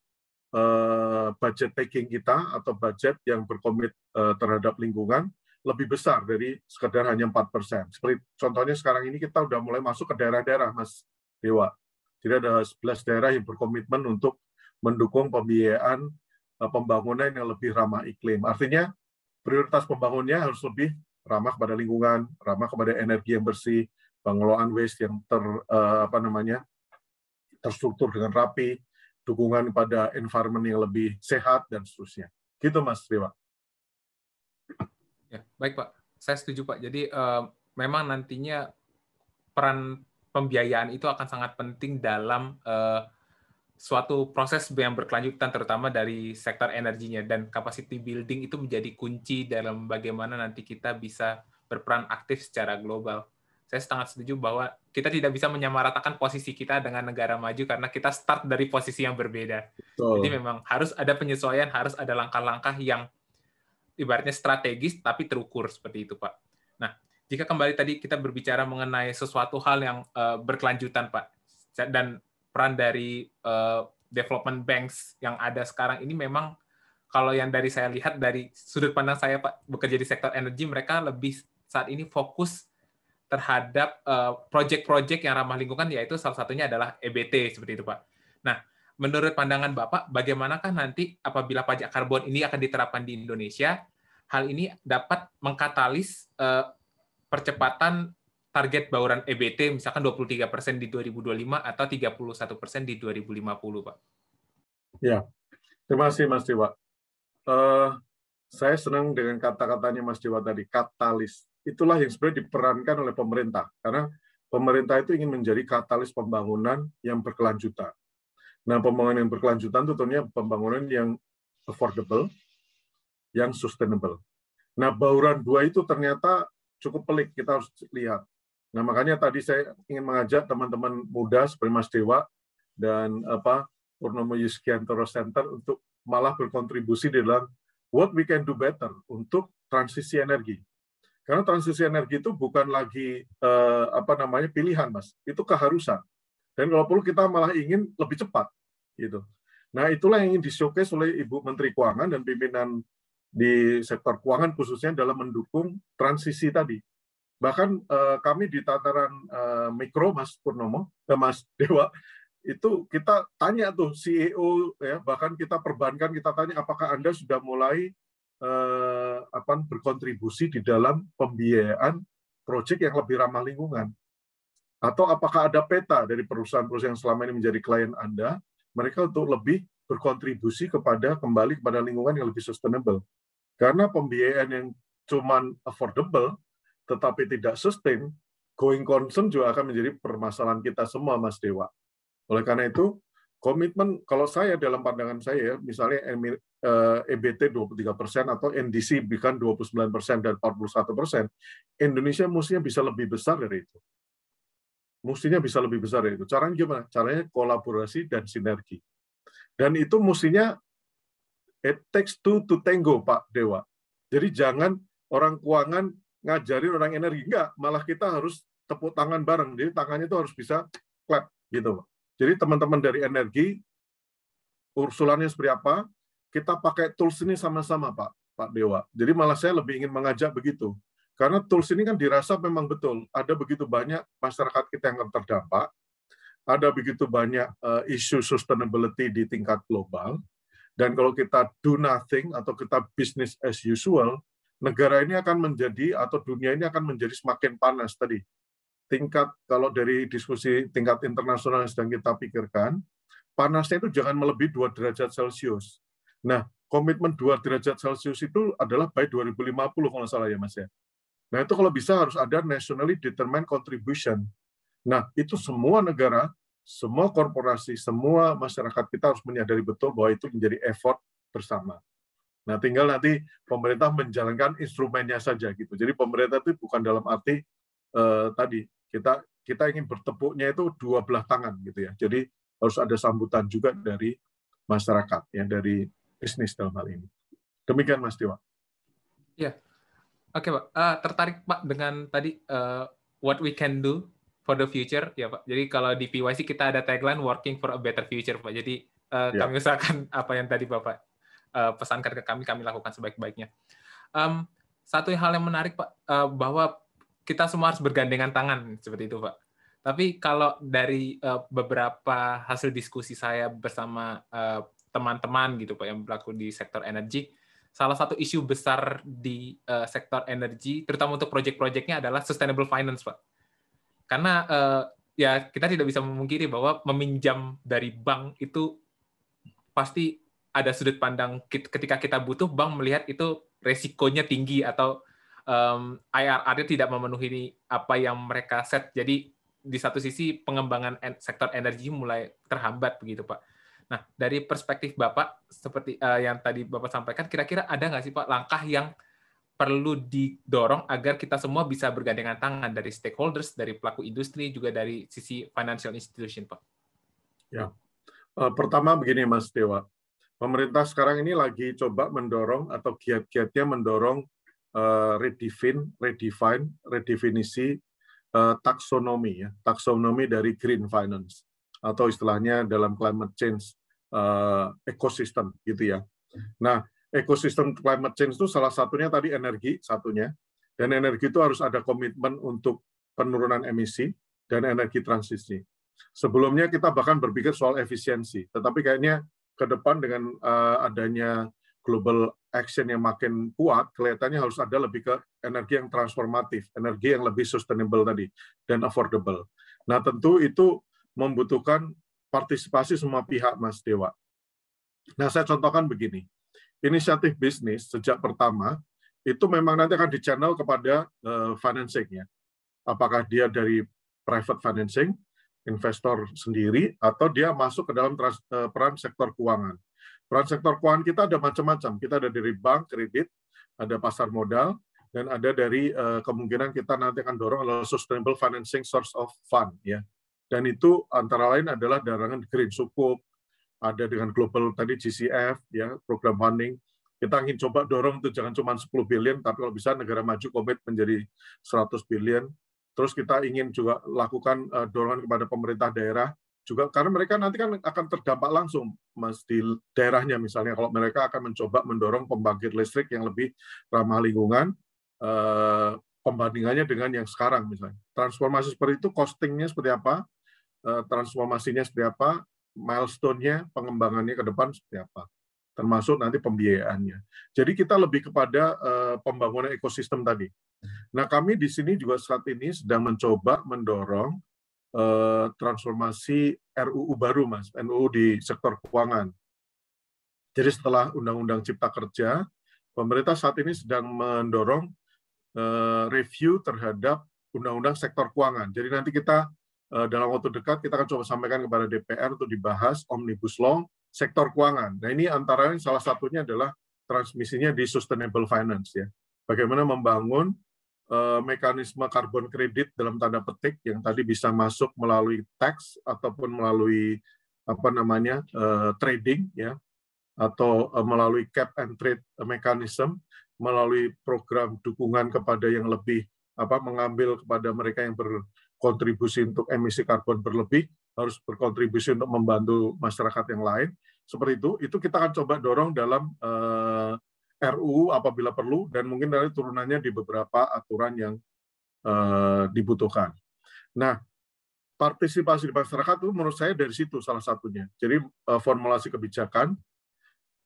budget taking kita atau budget yang berkomit uh, terhadap lingkungan lebih besar dari sekedar hanya 4%. Seperti contohnya sekarang ini kita udah mulai masuk ke daerah-daerah, Mas Dewa. Jadi ada 11 daerah yang berkomitmen untuk mendukung pembiayaan uh, pembangunan yang lebih ramah iklim. Artinya prioritas pembangunannya harus lebih ramah kepada lingkungan, ramah kepada energi yang bersih, pengelolaan waste yang ter apa namanya terstruktur dengan rapi, dukungan pada environment yang lebih sehat dan seterusnya. Gitu Mas Dewa. Ya, baik Pak. Saya setuju Pak. Jadi uh, memang nantinya peran pembiayaan itu akan sangat penting dalam uh, suatu proses yang berkelanjutan terutama dari sektor energinya dan capacity building itu menjadi kunci dalam bagaimana nanti kita bisa berperan aktif secara global saya sangat setuju bahwa kita tidak bisa menyamaratakan posisi kita dengan negara maju karena kita start dari posisi yang berbeda. Betul. Jadi memang harus ada penyesuaian, harus ada langkah-langkah yang ibaratnya strategis tapi terukur seperti itu, Pak. Nah, jika kembali tadi kita berbicara mengenai sesuatu hal yang uh, berkelanjutan, Pak, dan peran dari uh, development banks yang ada sekarang ini memang kalau yang dari saya lihat dari sudut pandang saya, Pak, bekerja di sektor energi, mereka lebih saat ini fokus terhadap eh, proyek-proyek yang ramah lingkungan yaitu salah satunya adalah EBT seperti itu Pak. Nah, menurut pandangan Bapak bagaimanakah nanti apabila pajak karbon ini akan diterapkan di Indonesia, hal ini dapat mengkatalis eh, percepatan target bauran EBT misalkan 23% di 2025 atau 31% di 2050 Pak. Ya, terima kasih Mas Dewa. Uh, saya senang dengan kata-katanya Mas Dewa tadi, katalis itulah yang sebenarnya diperankan oleh pemerintah karena pemerintah itu ingin menjadi katalis pembangunan yang berkelanjutan. Nah, pembangunan yang berkelanjutan itu tentunya pembangunan yang affordable, yang sustainable. Nah, bauran dua itu ternyata cukup pelik, kita harus lihat. Nah, makanya tadi saya ingin mengajak teman-teman muda seperti Mas Dewa dan apa Purnomo Yuskiantoro Center untuk malah berkontribusi dalam what we can do better untuk transisi energi. Karena transisi energi itu bukan lagi eh, apa namanya pilihan, Mas. Itu keharusan. Dan kalau perlu kita malah ingin lebih cepat, gitu. Nah, itulah yang ingin di-showcase oleh Ibu Menteri Keuangan dan pimpinan di sektor keuangan khususnya dalam mendukung transisi tadi. Bahkan eh, kami di tataran eh, mikro, Mas Purnomo, eh, Mas Dewa, itu kita tanya tuh CEO ya bahkan kita perbankan kita tanya apakah anda sudah mulai eh, apa berkontribusi di dalam pembiayaan proyek yang lebih ramah lingkungan? Atau apakah ada peta dari perusahaan-perusahaan yang selama ini menjadi klien Anda, mereka untuk lebih berkontribusi kepada kembali kepada lingkungan yang lebih sustainable. Karena pembiayaan yang cuman affordable tetapi tidak sustain, going concern juga akan menjadi permasalahan kita semua, Mas Dewa. Oleh karena itu, komitmen kalau saya dalam pandangan saya misalnya EBT 23 persen atau NDC bukan 29 persen dan 41 persen, Indonesia mestinya bisa lebih besar dari itu. Mestinya bisa lebih besar dari itu. Caranya gimana? Caranya kolaborasi dan sinergi. Dan itu mestinya it takes two to tango, Pak Dewa. Jadi jangan orang keuangan ngajarin orang energi. Enggak, malah kita harus tepuk tangan bareng. Jadi tangannya itu harus bisa clap gitu, Pak. Jadi teman-teman dari energi, ursulannya seperti apa, kita pakai tools ini sama-sama, Pak. Pak Dewa. Jadi malah saya lebih ingin mengajak begitu. Karena tools ini kan dirasa memang betul. Ada begitu banyak masyarakat kita yang terdampak, ada begitu banyak uh, isu sustainability di tingkat global, dan kalau kita do nothing atau kita business as usual, negara ini akan menjadi atau dunia ini akan menjadi semakin panas tadi. Tingkat kalau dari diskusi tingkat internasional yang sedang kita pikirkan, panasnya itu jangan melebihi 2 derajat Celcius. Nah, komitmen 2 derajat Celcius itu adalah by 2050 kalau salah ya Mas ya. Nah, itu kalau bisa harus ada nationally determined contribution. Nah, itu semua negara, semua korporasi, semua masyarakat kita harus menyadari betul bahwa itu menjadi effort bersama. Nah, tinggal nanti pemerintah menjalankan instrumennya saja gitu. Jadi pemerintah itu bukan dalam arti eh, tadi kita kita ingin bertepuknya itu dua belah tangan gitu ya. Jadi harus ada sambutan juga dari masyarakat, ya dari bisnis dalam hal ini. Demikian Mas Dewa. Ya, oke Pak. Uh, tertarik Pak dengan tadi uh, what we can do for the future, ya Pak. Jadi kalau di PYC kita ada tagline working for a better future, Pak. Jadi uh, ya. kami usahakan apa yang tadi Bapak uh, pesankan ke kami, kami lakukan sebaik-baiknya. Um, satu hal yang menarik Pak, uh, bahwa kita semua harus bergandengan tangan seperti itu Pak. Tapi kalau dari uh, beberapa hasil diskusi saya bersama uh, teman-teman gitu Pak yang berlaku di sektor energi, salah satu isu besar di uh, sektor energi, terutama untuk proyek-proyeknya adalah sustainable finance Pak. Karena uh, ya kita tidak bisa memungkiri bahwa meminjam dari bank itu pasti ada sudut pandang ketika kita butuh bank melihat itu resikonya tinggi atau um, IRR-nya tidak memenuhi apa yang mereka set. Jadi di satu sisi pengembangan sektor energi mulai terhambat begitu Pak. Nah dari perspektif Bapak seperti uh, yang tadi Bapak sampaikan, kira-kira ada nggak sih Pak langkah yang perlu didorong agar kita semua bisa bergandengan tangan dari stakeholders, dari pelaku industri, juga dari sisi financial institution, Pak? Ya, uh, pertama begini Mas Dewa, pemerintah sekarang ini lagi coba mendorong atau giat-giatnya mendorong redefine, redefine, redefinisi uh, taksonomi ya, taksonomi dari green finance atau istilahnya dalam climate change uh, ekosistem gitu ya. Nah, ekosistem climate change itu salah satunya tadi energi satunya dan energi itu harus ada komitmen untuk penurunan emisi dan energi transisi. Sebelumnya kita bahkan berpikir soal efisiensi, tetapi kayaknya ke depan dengan adanya global action yang makin kuat, kelihatannya harus ada lebih ke energi yang transformatif, energi yang lebih sustainable tadi, dan affordable. Nah, tentu itu membutuhkan partisipasi semua pihak, Mas Dewa. Nah, saya contohkan begini. Inisiatif bisnis sejak pertama, itu memang nanti akan di-channel kepada uh, financing ya. Apakah dia dari private financing, investor sendiri, atau dia masuk ke dalam uh, peran sektor keuangan. Peran sektor keuangan kita ada macam-macam. Kita ada dari bank, kredit, ada pasar modal, dan ada dari uh, kemungkinan kita nanti akan dorong adalah sustainable financing source of fund ya. Dan itu antara lain adalah darangan green sukuk, ada dengan global tadi GCF ya, program funding. Kita ingin coba dorong itu jangan cuma 10 billion, tapi kalau bisa negara maju komit menjadi 100 billion. Terus kita ingin juga lakukan uh, dorongan kepada pemerintah daerah juga karena mereka nanti kan akan terdampak langsung mas di daerahnya misalnya. Kalau mereka akan mencoba mendorong pembangkit listrik yang lebih ramah lingkungan eh, pembandingannya dengan yang sekarang misalnya. Transformasi seperti itu costingnya seperti apa eh, transformasinya seperti apa milestone-nya pengembangannya ke depan seperti apa. Termasuk nanti pembiayaannya. Jadi kita lebih kepada eh, pembangunan ekosistem tadi. Nah kami di sini juga saat ini sedang mencoba mendorong Eh, transformasi RUU baru, Mas, NUU di sektor keuangan. Jadi setelah Undang-Undang Cipta Kerja, pemerintah saat ini sedang mendorong eh, review terhadap Undang-Undang sektor keuangan. Jadi nanti kita eh, dalam waktu dekat kita akan coba sampaikan kepada DPR untuk dibahas Omnibus Law sektor keuangan. Nah ini antara lain salah satunya adalah transmisinya di sustainable finance ya. Bagaimana membangun mekanisme karbon kredit dalam tanda petik yang tadi bisa masuk melalui tax ataupun melalui apa namanya uh, trading ya atau uh, melalui cap and trade mechanism melalui program dukungan kepada yang lebih apa mengambil kepada mereka yang berkontribusi untuk emisi karbon berlebih harus berkontribusi untuk membantu masyarakat yang lain. Seperti itu itu kita akan coba dorong dalam uh, RU apabila perlu dan mungkin dari turunannya di beberapa aturan yang uh, dibutuhkan. Nah, partisipasi di masyarakat itu menurut saya dari situ salah satunya. Jadi uh, formulasi kebijakan,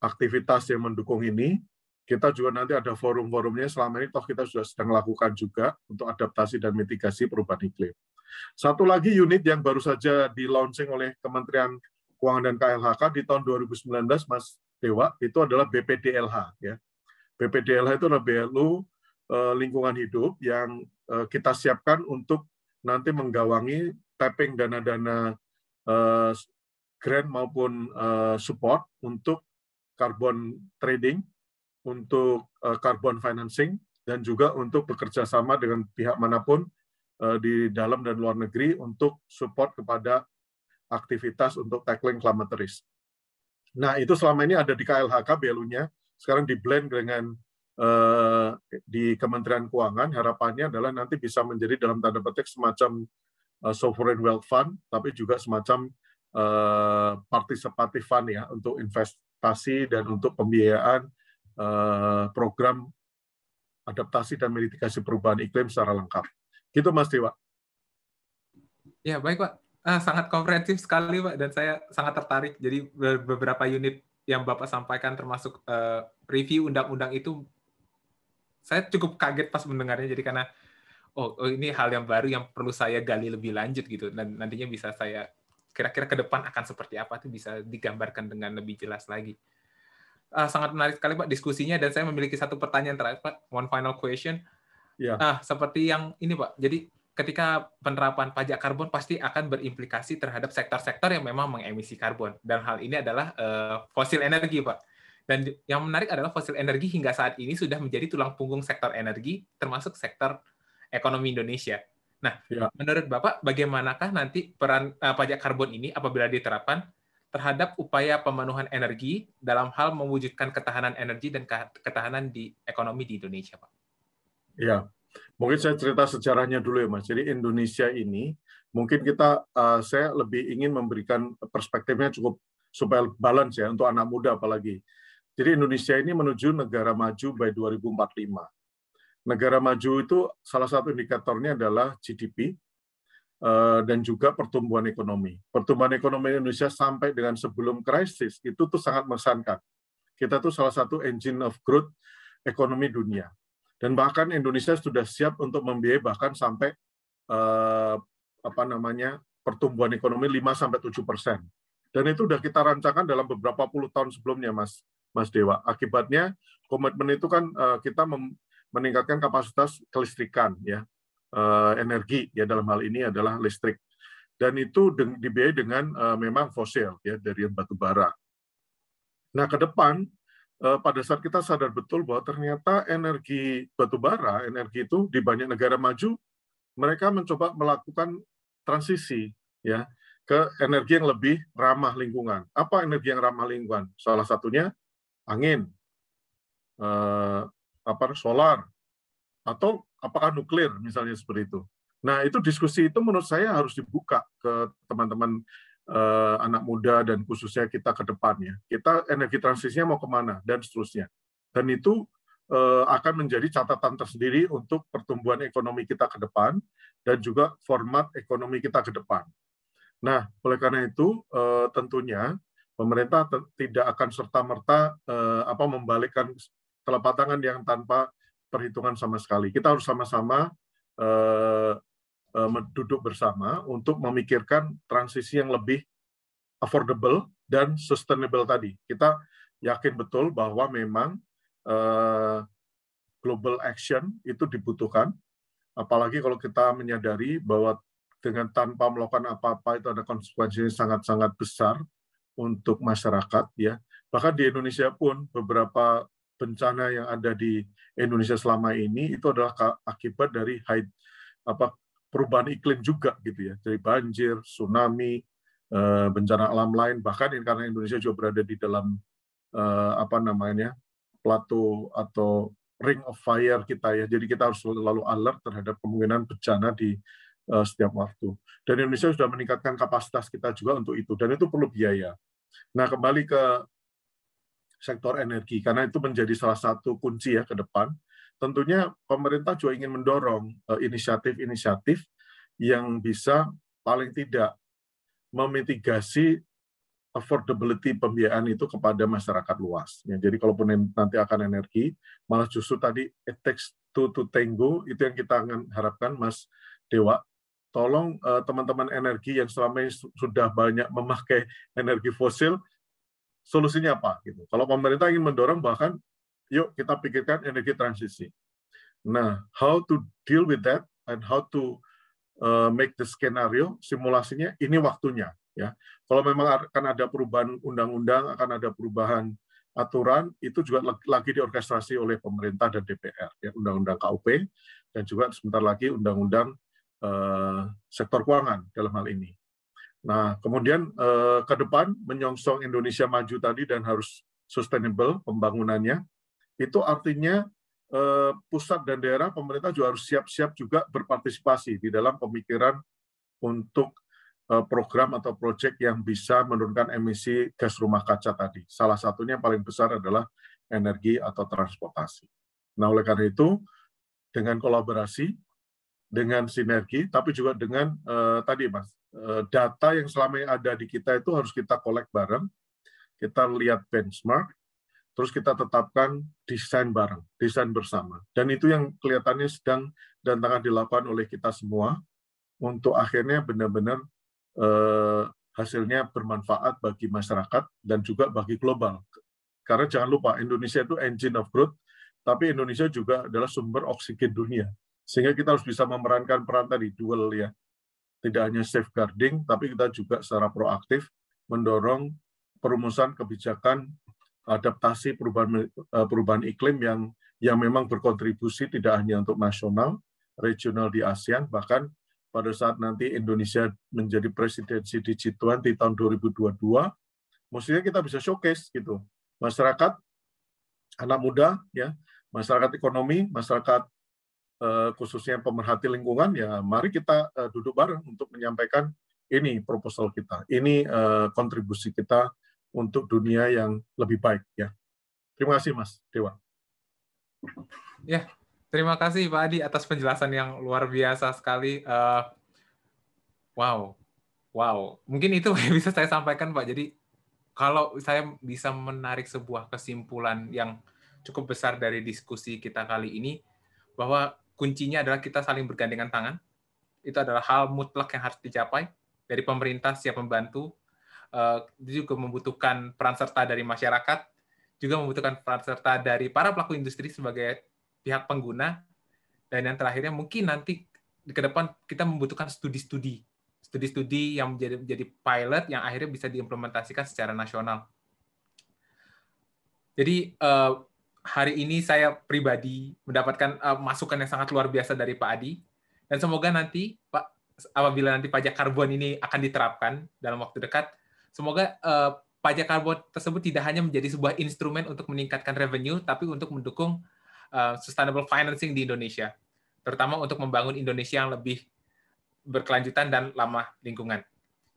aktivitas yang mendukung ini, kita juga nanti ada forum-forumnya selama ini toh kita sudah sedang lakukan juga untuk adaptasi dan mitigasi perubahan iklim. Satu lagi unit yang baru saja di launching oleh Kementerian Keuangan dan KLHK di tahun 2019 Mas Dewa itu adalah BPDLH ya. BPDLH itu adalah BLU eh, lingkungan hidup yang eh, kita siapkan untuk nanti menggawangi tapping dana-dana eh, grant maupun support untuk carbon trading untuk carbon financing dan juga untuk bekerja sama dengan pihak mana pun di dalam dan luar negeri untuk support kepada aktivitas untuk tackling climate risk. Nah, itu selama ini ada di KLHK BLU-nya, sekarang di blend dengan uh, di Kementerian Keuangan, harapannya adalah nanti bisa menjadi dalam tanda petik semacam uh, sovereign wealth fund, tapi juga semacam uh, participative fund ya untuk investasi dan untuk pembiayaan Eh, program adaptasi dan mitigasi perubahan iklim secara lengkap. Gitu Mas Dewa. Ya, baik Pak. Ah, sangat komprehensif sekali Pak, dan saya sangat tertarik. Jadi beberapa unit yang Bapak sampaikan termasuk uh, review undang-undang itu, saya cukup kaget pas mendengarnya. Jadi karena, oh, oh ini hal yang baru yang perlu saya gali lebih lanjut gitu. Dan nantinya bisa saya, kira-kira ke depan akan seperti apa itu bisa digambarkan dengan lebih jelas lagi uh, sangat menarik sekali Pak diskusinya dan saya memiliki satu pertanyaan terakhir Pak, one final question. Ya. Nah, seperti yang ini Pak. Jadi ketika penerapan pajak karbon pasti akan berimplikasi terhadap sektor-sektor yang memang mengemisi karbon dan hal ini adalah uh, fosil energi Pak. Dan yang menarik adalah fosil energi hingga saat ini sudah menjadi tulang punggung sektor energi termasuk sektor ekonomi Indonesia. Nah, ya. menurut Bapak bagaimanakah nanti peran uh, pajak karbon ini apabila diterapkan terhadap upaya pemenuhan energi dalam hal mewujudkan ketahanan energi dan ketahanan di ekonomi di Indonesia, Pak? Ya, mungkin saya cerita sejarahnya dulu ya, Mas. Jadi Indonesia ini mungkin kita uh, saya lebih ingin memberikan perspektifnya cukup supaya balance ya untuk anak muda apalagi. Jadi Indonesia ini menuju negara maju by 2045. Negara maju itu salah satu indikatornya adalah GDP, Eh, dan juga pertumbuhan ekonomi. Pertumbuhan ekonomi Indonesia sampai dengan sebelum krisis itu tuh sangat mengesankan. Kita tuh salah satu engine of growth ekonomi dunia. Dan bahkan Indonesia sudah siap untuk membiayai bahkan sampai eh, apa namanya pertumbuhan ekonomi 5 sampai 7 persen. Dan itu sudah kita rancangkan dalam beberapa puluh tahun sebelumnya, Mas Mas Dewa. Akibatnya komitmen itu kan eh, kita meningkatkan kapasitas kelistrikan ya uh, energi ya dalam hal ini adalah listrik dan itu dibiayai dengan uh, memang fosil ya dari batu bara. Nah ke depan uh, pada saat kita sadar betul bahwa ternyata energi batu bara energi itu di banyak negara maju mereka mencoba melakukan transisi ya ke energi yang lebih ramah lingkungan. Apa energi yang ramah lingkungan? Salah satunya angin, uh, apa solar, atau apakah nuklir misalnya seperti itu. Nah itu diskusi itu menurut saya harus dibuka ke teman-teman uh, anak muda dan khususnya kita ke depannya. Kita energi transisinya mau ke mana dan seterusnya. Dan itu uh, akan menjadi catatan tersendiri untuk pertumbuhan ekonomi kita ke depan dan juga format ekonomi kita ke depan. Nah, oleh karena itu uh, tentunya pemerintah tidak akan serta merta uh, apa membalikkan telapak tangan yang tanpa perhitungan sama sekali. Kita harus sama-sama duduk bersama untuk memikirkan transisi yang lebih affordable dan sustainable tadi. Kita yakin betul bahwa memang uh, global action itu dibutuhkan, apalagi kalau kita menyadari bahwa dengan tanpa melakukan apa-apa itu ada konsekuensi sangat-sangat besar untuk masyarakat ya. Bahkan di Indonesia pun beberapa bencana yang ada di Indonesia selama ini itu adalah akibat dari high, apa perubahan iklim juga gitu ya dari banjir, tsunami, eh, bencana alam lain bahkan karena Indonesia juga berada di dalam eh, apa namanya plato atau ring of fire kita ya jadi kita harus selalu alert terhadap kemungkinan bencana di eh, setiap waktu dan Indonesia sudah meningkatkan kapasitas kita juga untuk itu dan itu perlu biaya. Nah kembali ke sektor energi karena itu menjadi salah satu kunci ya ke depan. Tentunya pemerintah juga ingin mendorong eh, inisiatif-inisiatif yang bisa paling tidak memitigasi affordability pembiayaan itu kepada masyarakat luas. Ya, jadi kalaupun nanti akan energi, malah justru tadi it takes two to tango, itu yang kita harapkan Mas Dewa. Tolong eh, teman-teman uh, energi yang selama ini sudah banyak memakai energi fosil, solusinya apa gitu. Kalau pemerintah ingin mendorong bahkan yuk kita pikirkan energi transisi. Nah, how to deal with that and how to uh, make the scenario simulasinya ini waktunya ya. Kalau memang akan ada perubahan undang-undang, akan ada perubahan aturan itu juga lagi diorkestrasi oleh pemerintah dan DPR ya undang-undang KUP dan juga sebentar lagi undang-undang uh, sektor keuangan dalam hal ini. Nah, kemudian eh, ke depan menyongsong Indonesia maju tadi dan harus sustainable pembangunannya, itu artinya eh, pusat dan daerah pemerintah juga harus siap-siap juga berpartisipasi di dalam pemikiran untuk eh, program atau proyek yang bisa menurunkan emisi gas rumah kaca tadi. Salah satunya yang paling besar adalah energi atau transportasi. Nah, oleh karena itu, dengan kolaborasi, dengan sinergi, tapi juga dengan eh, tadi, Mas, Eh, data yang selama ini ada di kita itu harus kita kolek bareng, kita lihat benchmark, terus kita tetapkan desain bareng, desain bersama. Dan itu yang kelihatannya sedang dan tengah dilakukan oleh kita semua untuk akhirnya benar-benar eh, hasilnya bermanfaat bagi masyarakat dan juga bagi global. Karena jangan lupa Indonesia itu engine of growth, tapi Indonesia juga adalah sumber oksigen dunia. Sehingga kita harus bisa memerankan peran tadi dual ya, tidak hanya safeguarding, tapi kita juga secara proaktif mendorong perumusan kebijakan adaptasi perubahan eh, perubahan iklim yang yang memang berkontribusi tidak hanya untuk nasional, regional di ASEAN, bahkan pada saat nanti Indonesia menjadi presidensi di G20 tahun 2022, mestinya kita bisa showcase gitu. Masyarakat, anak muda, ya, masyarakat ekonomi, masyarakat Eh, khususnya pemerhati lingkungan, ya mari kita eh, duduk bareng untuk menyampaikan ini proposal kita, ini kontribusi kita untuk dunia yang lebih baik. Ya, terima kasih Mas Dewa. Ya, terima kasih Pak Adi atas penjelasan yang luar biasa sekali. Uh, wow, wow. Mungkin itu yang bisa saya sampaikan Pak. Jadi kalau saya bisa menarik sebuah kesimpulan yang cukup besar dari diskusi kita kali ini, bahwa kuncinya adalah kita saling bergandengan tangan. Itu adalah hal mutlak yang harus dicapai. Dari pemerintah siap membantu, uh, juga membutuhkan peran serta dari masyarakat, juga membutuhkan peran serta dari para pelaku industri sebagai pihak pengguna, dan yang terakhirnya mungkin nanti ke depan kita membutuhkan studi-studi, studi-studi yang menjadi, menjadi pilot yang akhirnya bisa diimplementasikan secara nasional. Jadi uh, hari ini saya pribadi mendapatkan uh, masukan yang sangat luar biasa dari Pak Adi. Dan semoga nanti Pak apabila nanti pajak karbon ini akan diterapkan dalam waktu dekat semoga uh, pajak karbon tersebut tidak hanya menjadi sebuah instrumen untuk meningkatkan revenue tapi untuk mendukung uh, sustainable financing di Indonesia terutama untuk membangun Indonesia yang lebih berkelanjutan dan ramah lingkungan.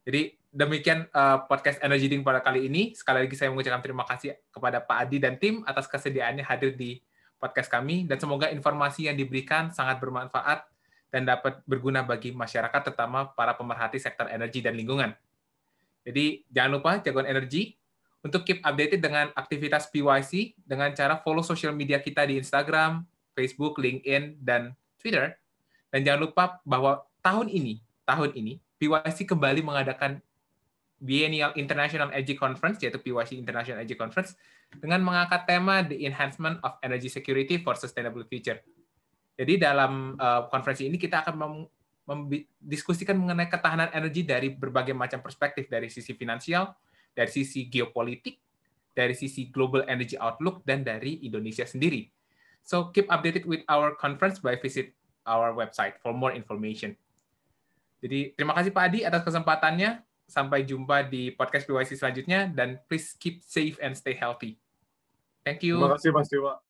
Jadi demikian uh, podcast Energy Drink pada kali ini. Sekali lagi saya mengucapkan terima kasih kepada Pak Adi dan tim atas kesediaannya hadir di podcast kami dan semoga informasi yang diberikan sangat bermanfaat dan dapat berguna bagi masyarakat terutama para pemerhati sektor energi dan lingkungan. Jadi jangan lupa jagoan energi untuk keep updated dengan aktivitas PYC dengan cara follow social media kita di Instagram, Facebook, LinkedIn, dan Twitter. Dan jangan lupa bahwa tahun ini, tahun ini PYC kembali mengadakan Biennial International Energy Conference, yaitu PYC International Energy Conference, dengan mengangkat tema The Enhancement of Energy Security for Sustainable Future. Jadi dalam uh, konferensi ini kita akan mendiskusikan mengenai ketahanan energi dari berbagai macam perspektif, dari sisi finansial, dari sisi geopolitik, dari sisi global energy outlook, dan dari Indonesia sendiri. So keep updated with our conference by visit our website for more information. Jadi terima kasih Pak Adi atas kesempatannya. Sampai jumpa di podcast PYC selanjutnya dan please keep safe and stay healthy. Thank you. Terima kasih Mas Dewa.